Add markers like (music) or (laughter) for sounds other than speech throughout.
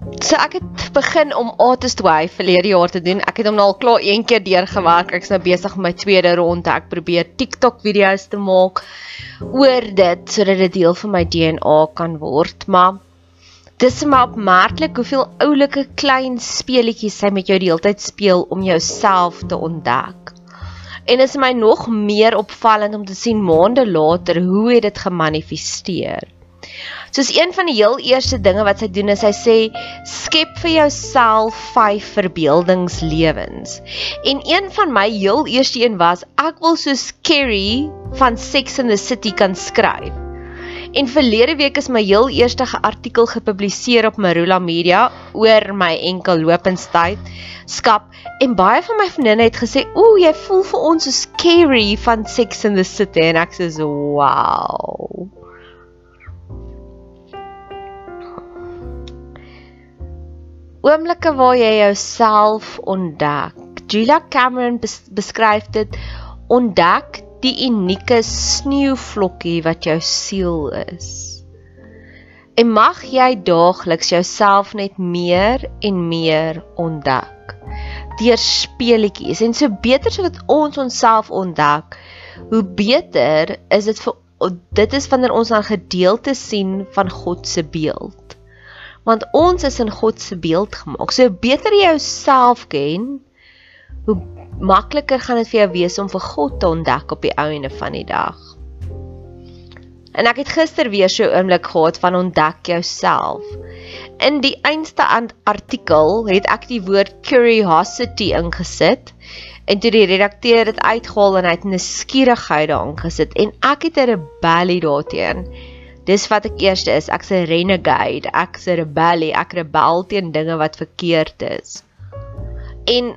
So ek het begin om Artist Way verlede jaar te doen. Ek het hom nou al klaar een keer deurgewerk. Ek's nou besig met my tweede ronde. Ek probeer TikTok video's te maak oor dit sodat dit deel van my DNA kan word. Maar dis maar opmerklik hoeveel oulike klein speletjies sy met jou die hele tyd speel om jouself te ontdek. En is my nog meer opvallend om te sien maande later hoe het dit gemanifesteer. Soos een van die heel eerste dinge wat sy doen is sy sê skep vir jouself 5 verbeeldingslewens. En een van my heel eerste een was ek wil so scary van Sex in the City kan skryf. En verlede week is my heel eerste artikel gepubliseer op Marula Media oor my enkel lopenstyd skap en baie van my vriendinne het gesê ooh jy voel vir ons so scary van Sex in the City en ek sê wow. Oomblikke waar jy jouself ontdek. Julia Cameron bes beskryf dit ontdek die unieke sneeuvlokkie wat jou siel is. En mag jy daagliks jouself net meer en meer ontdek deur speletjies. En so beter so wat ons onsself ontdek, hoe beter is dit vir dit is wanneer ons dan gedeeltes sien van God se beeld want ons is in God se beeld gemaak. So beter jy jouself ken, hoe makliker gaan dit vir jou wees om vir God te ontdek op die einde van die dag. En ek het gister weer so 'n oomblik gehad van ontdek jouself. In die einste artikel het ek die woord curiosity ingesit en toe die redakteur dit uitgehaal en hy het 'n skierigheid daarin gesit en ek het 'n rebellie daarteenoor Dis wat ek eerste is. Ek's 'n renegade. Ek's 'n rebellie. Ek rebel teen dinge wat verkeerd is. En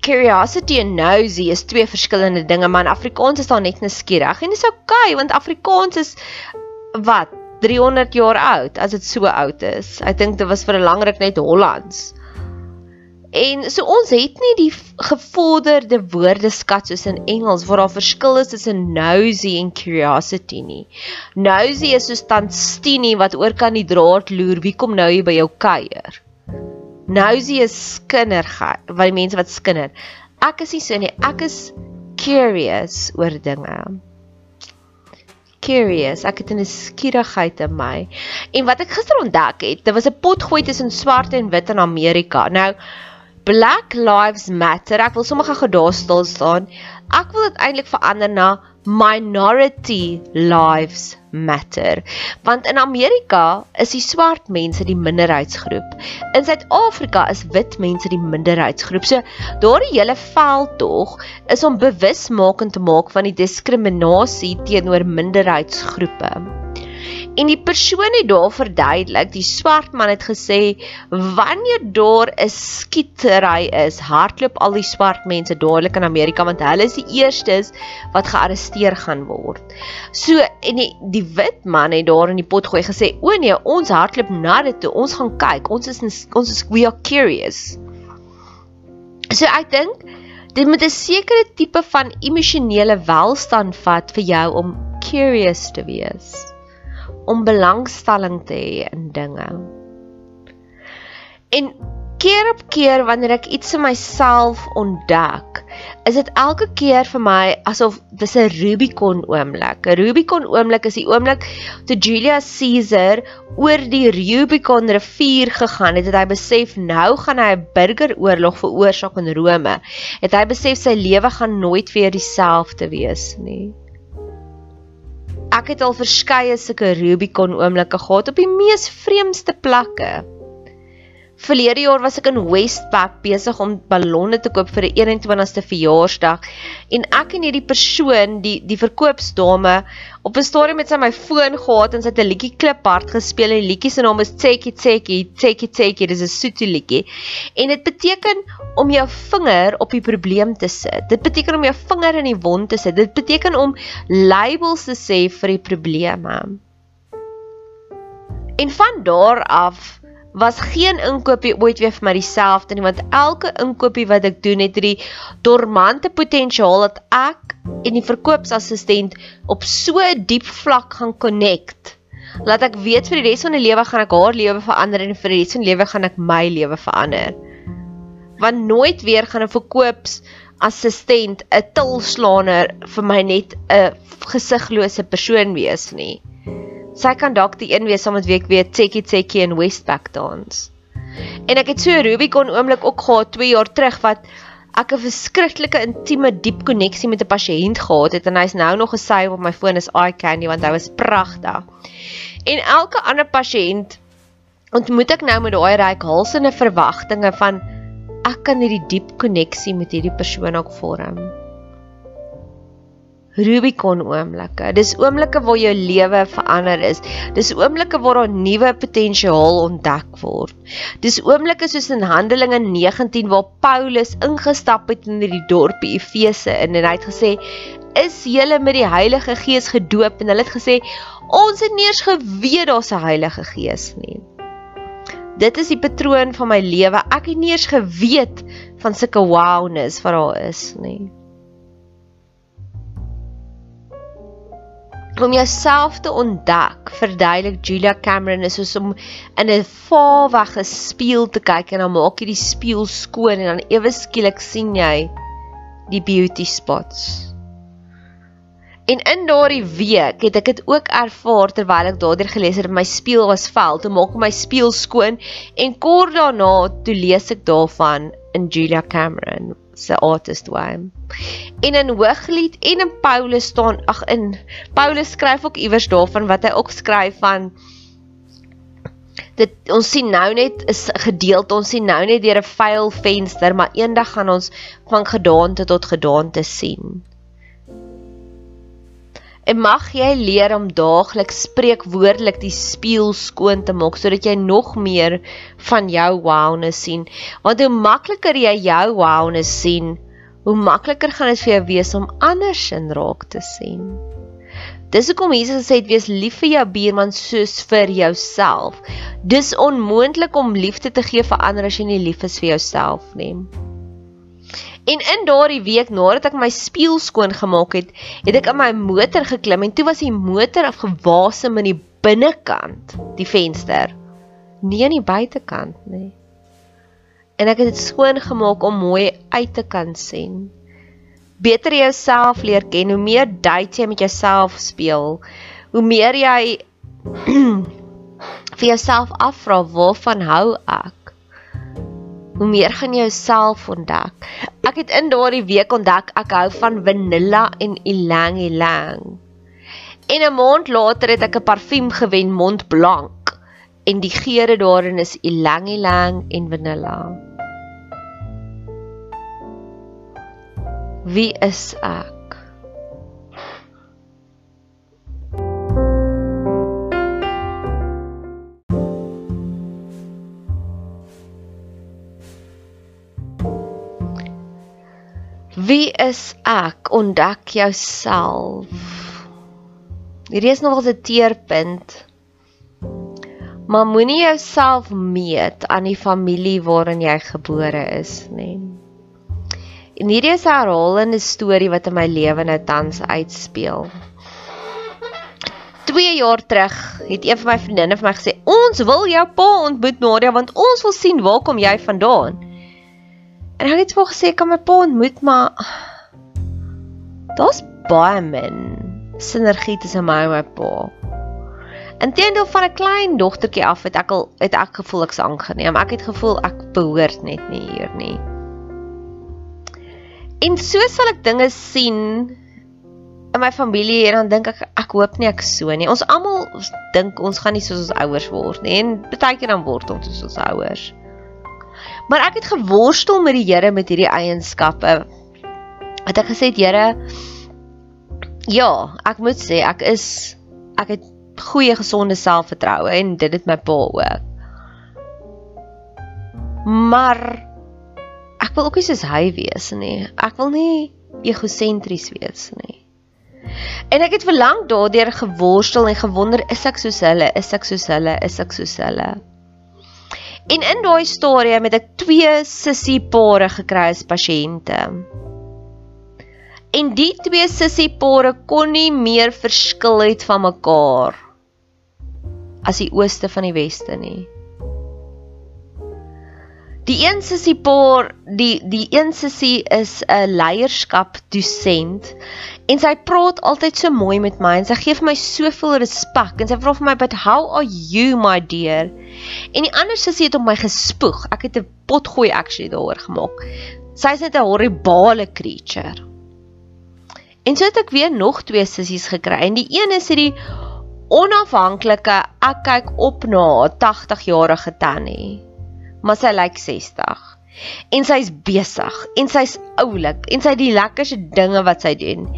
curiosity en nosy is twee verskillende dinge, maar in Afrikaans is daar net nuuskierig. En dis oukei okay, want Afrikaans is wat 300 jaar oud as dit so oud is. Ek dink dit was vir 'n lang ruk net Hollands. En so ons het nie die gevorderde woordeskat soos in Engels waar daar verskil is tussen nosy en curiosity nie. Nosy is soos Tanstini wat oor kan die draad loer, wie kom nou hier by jou kuier? Nosy is skinnergheid, wat die mense wat skinder. Ek is nie so nie, ek is curious oor dinge. Curious, ek het 'n skierigheid in my. En wat ek gister ontdek het, dit was 'n potgooi tussen swart en wit in Amerika. Nou Black Lives Matter. Ek wil sommer gou daar stil staan. Ek wil dit eintlik verander na Minority Lives Matter. Want in Amerika is die swart mense die minderheidsgroep. In Suid-Afrika is wit mense die minderheidsgroep. So daardie hele veld tog is om bewusmaking te maak van die diskriminasie teenoor minderheidsgroepe. En die persoon het daar verduidelik, die swart man het gesê wanneer daar 'n skietery is, hardloop al die swart mense dadelik in Amerika want hulle is die eerstes wat gearresteer gaan word. So en die, die wit man het daar in die pot gooi gesê, "O nee, ons hardloop na dit toe. Ons gaan kyk. Ons is ons is we are curious." So ek dink dit moet 'n sekere tipe van emosionele welstand vat vir jou om curious te wees om belangstelling te hê in dinge. En keer op keer wanneer ek iets in myself ontdek, is dit elke keer vir my asof dis 'n Rubicon oomblik. 'n Rubicon oomblik is die oomblik toe Julius Caesar oor die Rubicon rivier gegaan het, het hy besef nou gaan hy 'n burgeroorlog veroorsaak in Rome. Het hy besef sy lewe gaan nooit weer dieselfde wees nie. Ek het al verskeie sulke Rubicon oomblikke gehad op die mees vreemdste plekke. Verlede jaar was ek in Westpac besig om ballonne te koop vir 'n 21ste verjaarsdag en ek en hierdie persoon, die die verkoopsdame, op 'n stadium met sy my foon gehad en sy het 'n liedjie kliphard gespeel en die liedjie se naam is Tseki Tseki, Tseki Tseki, dis 'n soete liedjie. En dit beteken om jou vinger op die probleem te sit. Dit beteken om jou vinger in die wond te sit. Dit beteken om labels te sê vir die probleme. En van daar af was geen inkopie ooit weer vir my dieselfde nie want elke inkopie wat ek doen het hierdie dormante potensiaal dat ek en die verkoopsassistent op so 'n diep vlak gaan connect. Laat ek weet vir die res van die lewe gaan ek haar lewe verander en vir die res van die lewe gaan ek my lewe verander. Want nooit weer gaan 'n verkoopsassistent 'n tilslaaner vir my net 'n gesiglose persoon wees nie. Sy kan dalk die een wees saam met wie ek weer Tekkie Tekkie in Westpac dans. En ek het so 'n Rubicon oomblik ook gehad 2 jaar terug wat ek 'n verskriklike intieme diep koneksie met 'n pasiënt gehad het en hy's nou nog gesave op my foon is eye candy want hy was pragtig. En elke ander pasiënt ontmoet ek nou met daai ryk halsende verwagtinge van ek kan hierdie diep koneksie met hierdie persoon ook vorm. Rubicon oomblikke. Dis oomblikke waar jou lewe verander is. Dis oomblikke waar 'n nuwe potensiaal ontdek word. Dis oomblikke soos in Handelinge 19 waar Paulus ingestap het in die dorpie Efese en hy het gesê: "Is julle met die Heilige Gees gedoop?" En hulle het gesê: "Ons het nie eens geweet daar's 'n Heilige Gees nie." Dit is die patroon van my lewe. Ek het nie eens geweet van sulke wowness wat daar is nie. Om jouself te ontdek, verduidelik Julia Cameron is soos om in 'n vaarwege spieël te kyk en dan maak jy die spieël skoon en dan ewe skielik sien jy die beauty spots. En in daardie week het ek dit ook ervaar terwyl ek daardeur gelees het my spieël was vuil, toe maak my spieël skoon en kort daarna toe lees ek daarvan in Julia Cameron se artist way. En in Hooglied en in Paulus staan ag in Paulus skryf ook iewers daarvan wat hy ook skryf van dit ons sien nou net is gedeeld ons sien nou net deur 'n vuil venster maar eendag gaan ons van gedaante tot gedaante sien. En mag jy leer om daagliks spreekwoordelik die spieël skoon te maak sodat jy nog meer van jou wowness sien. Want hoe makliker jy jou wowness sien, hoe makliker gaan dit vir jou wees om ander sin raak te sien. Dis hoekom Jesus gesê het wees lief vir jou buurman soos vir jouself. Dis onmoontlik om liefde te gee vir ander as jy nie lief is vir jouself nie. En in daardie week nadat ek my spieël skoon gemaak het, het ek in my motor geklim en toe was die motor afgewasem in die binnekant, die venster. Nie aan die buitekant nie. En ek het dit skoon gemaak om mooi uit te kan sien beter jouself leer ken, hoe meer date jy met jouself speel, hoe meer jy (clears throat) vir jouself afvra waarvan hou ek? Hoe meer gaan jy jouself ontdek? Ek het in daardie week ontdek ek hou van vanilla en ylang ylang. En 'n maand later het ek 'n parfuum gewen Mont Blanc en die geure daarin is ylang ylang en vanilla. Wie is ek? Wie is ek? Ontdek jouself. Hierdie is nog 'n teerpunt. Maar moenie jouself meet aan die familie waarin jy gebore is nie. En hierdie is 'n herhalende storie wat in my lewe nou tans uitspeel. 2 jaar terug het een van my vriendinne vir my gesê: "Ons wil jou pa ontmoet, Nadia, want ons wil sien waar kom jy vandaan." En ek het vir haar gesê: "Kan my pa ontmoet, maar daar's baie min sinergie tussen my en my pa." Inteendeel van 'n klein dogtertjie af het ek al het ek gevoel ek's aangeneem. Ek het gevoel ek behoort net nie hier nie. En so sal ek dinge sien in my familie en dan dink ek ek hoop nie ek so nie. Ons almal dink ons gaan nie soos ons ouers word nie en baie keer dan word ons soos ons ouers. Maar ek het geworstel met die Here met hierdie eienskappe. Het ek gesê, Here, ja, ek moet sê ek is ek het goeie gesonde selfvertroue en dit het my pa ook. Maar ek wil ook nie soos hy wees nie. Ek wil nie egosentries wees nie. En ek het vir lank daardeur geworstel en gewonder, is ek soos hulle? Is ek soos hulle? Is ek soos hulle? En in daai stadium het ek twee sissiepare gekry as pasiënte. En die twee sissiepare kon nie meer verskil het van mekaar as die ooste van die weste nie. Die een sussie paar, die die een sussie is 'n leierskap dosent en sy praat altyd so mooi met my en sy gee vir my soveel respek en sy vra vir my but how are you my dear? En die ander sussie het op my gespoeg. Ek het 'n potgooi actually daaroor gemaak. Sy's net 'n horribale creature. En so het ek weer nog twee sissies gekry en die een is hierdie onafhanklike ek kyk op na 'n 80 jarige tannie maar sy lyk 60. En sy's besig en sy's oulik en sy het die lekkerste dinge wat sy doen.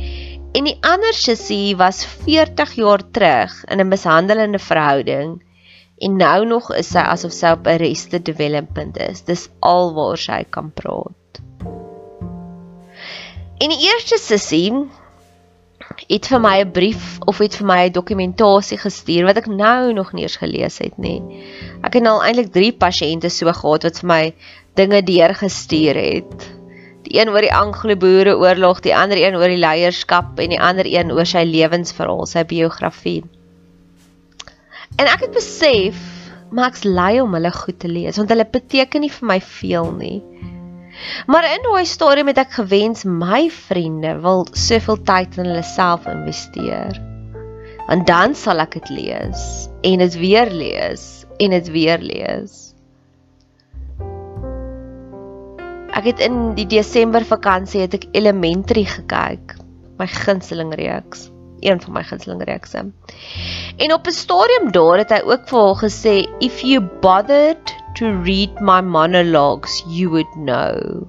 En die ander sussie was 40 jaar terug in 'n mishandelende verhouding en nou nog is sy asof sy op 'n arrested development is. Dis alwaar sy kan praat. En die eerste sussie het vir my 'n brief of het vir my 'n dokumentasie gestuur wat ek nou nog nie eens gelees het nie. Ek het nou eintlik 3 pasiënte so gehad wat vir my dinge deurgestuur het. Die een oor die Anglo-Boereoorlog, die ander een oor die leierskap en die ander een oor sy lewensverhaal, sy biografie. En ek het besef, maar ek's lui om hulle goed te lees want hulle beteken nie vir my veel nie. Maar in daai stadium het ek gewens my vriende wil soveel tyd in hulle self investeer. En dan sal ek dit lees en dit weer lees en dit weer lees. Ek het in die Desember vakansie het ek Elementary gekyk, my gunsteling reeks, een van my gunsteling reekse. En op 'n stadium daar het hy ook vir haar gesê if you bothered to read my monologues, you would know.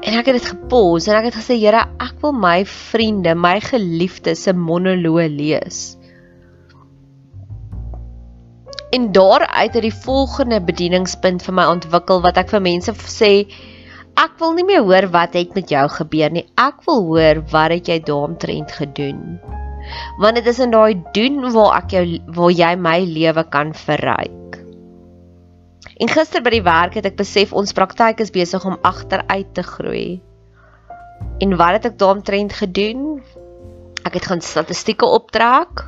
En ek het dit gepos en ek het gesê Here, ek wil my vriende, my geliefdes se monoloë lees. En daaruit het die volgende bedieningspunt vir my ontwikkel wat ek vir mense sê ek wil nie meer hoor wat het met jou gebeur nie. Ek wil hoor wat het jy daaromtrent gedoen. Want dit is in daai doen waar ek jou waar jy my lewe kan verryk. En gister by die werk het ek besef ons praktyk is besig om agteruit te groei. En wat het ek daaromtrent gedoen? Ek het gaan statistieke optrek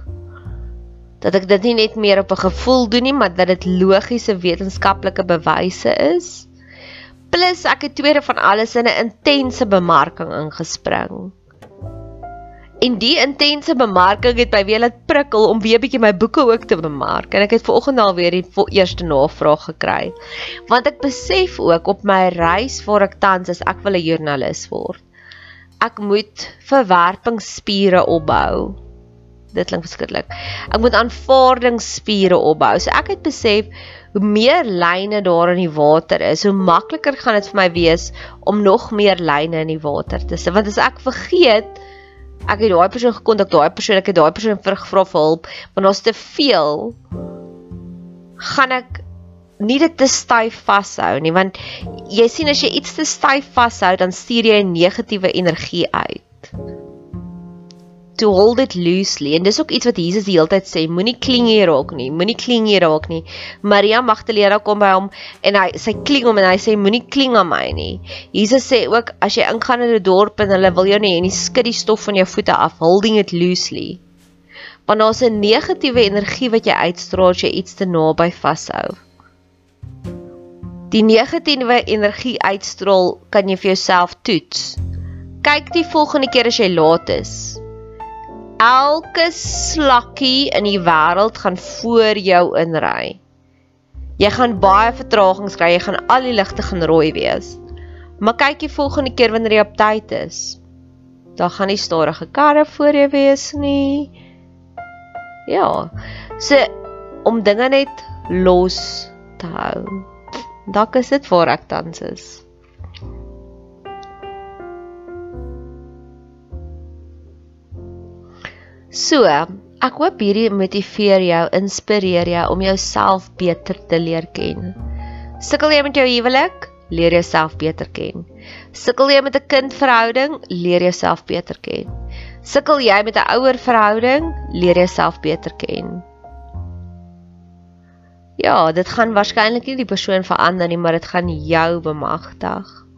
dat ek dit nie net meer op 'n gevoel doen nie, maar dat dit logiese wetenskaplike bewyse is. Plus ek het tweede van alles in 'n intense bemarking ingespring. En die intense bemarking het my weer laat prikkel om weer bietjie my boeke ook te bemark. En ek het vanoggend al weer die eerste navraag gekry. Want ek besef ook op my reis voor ek tans is ek wil 'n joernalis word. Ek moet verwerpingsspiere opbou. Dit klink verskriklik. Ek moet aanvaardingsspiere opbou. So ek het besef hoe meer lyne daar in die water is, hoe makliker gaan dit vir my wees om nog meer lyne in die water te sit. Want as ek vergeet ek het daai persoon gekontak, daai persoon, ek het daai persoon gevra vir hulp, want daar's te veel. Gaan ek nie dit te styf vashou nie, want jy sien as jy iets te styf vashou, dan stuur jy 'n negatiewe energie uit to hold it loosely. En dis ook iets wat Jesus die hele tyd sê moenie kling hier raak nie moenie kling hier raak nie. Maria Magdalena kom by hom en hy sy kling hom en hy sê moenie kling aan my nie. Jesus sê ook as jy ingaan in 'n dorp en hulle wil jou nie en jy skud die stof van jou voete af holding it loosely. Want daar's 'n negatiewe energie wat jy uitstraal as jy iets te naby vashou. Die negatiewe energie uitstraal kan jy vir jouself toets. Kyk die volgende keer as jy laat is elke slakkie in die wêreld gaan voor jou inry. Jy gaan baie vertragings kry, jy gaan al die ligte gaan rooi wees. Maar kyk jy volgende keer wanneer jy op tyd is, dan gaan nie stadige karre voor jou wees nie. Ja. So om dinge net los te hou. Dalk is dit waar ek tans is. So, ek hoop hierdie motiveer jou, inspireer jou om jouself beter te leer ken. Sukkel jy met jou huwelik? Leer jouself beter ken. Sukkel jy met 'n kindverhouding? Leer jouself beter ken. Sukkel jy met 'n ouer verhouding? Leer jouself beter ken. Ja, dit gaan waarskynlik nie die persoon verander nie, maar dit gaan jou bemagtig.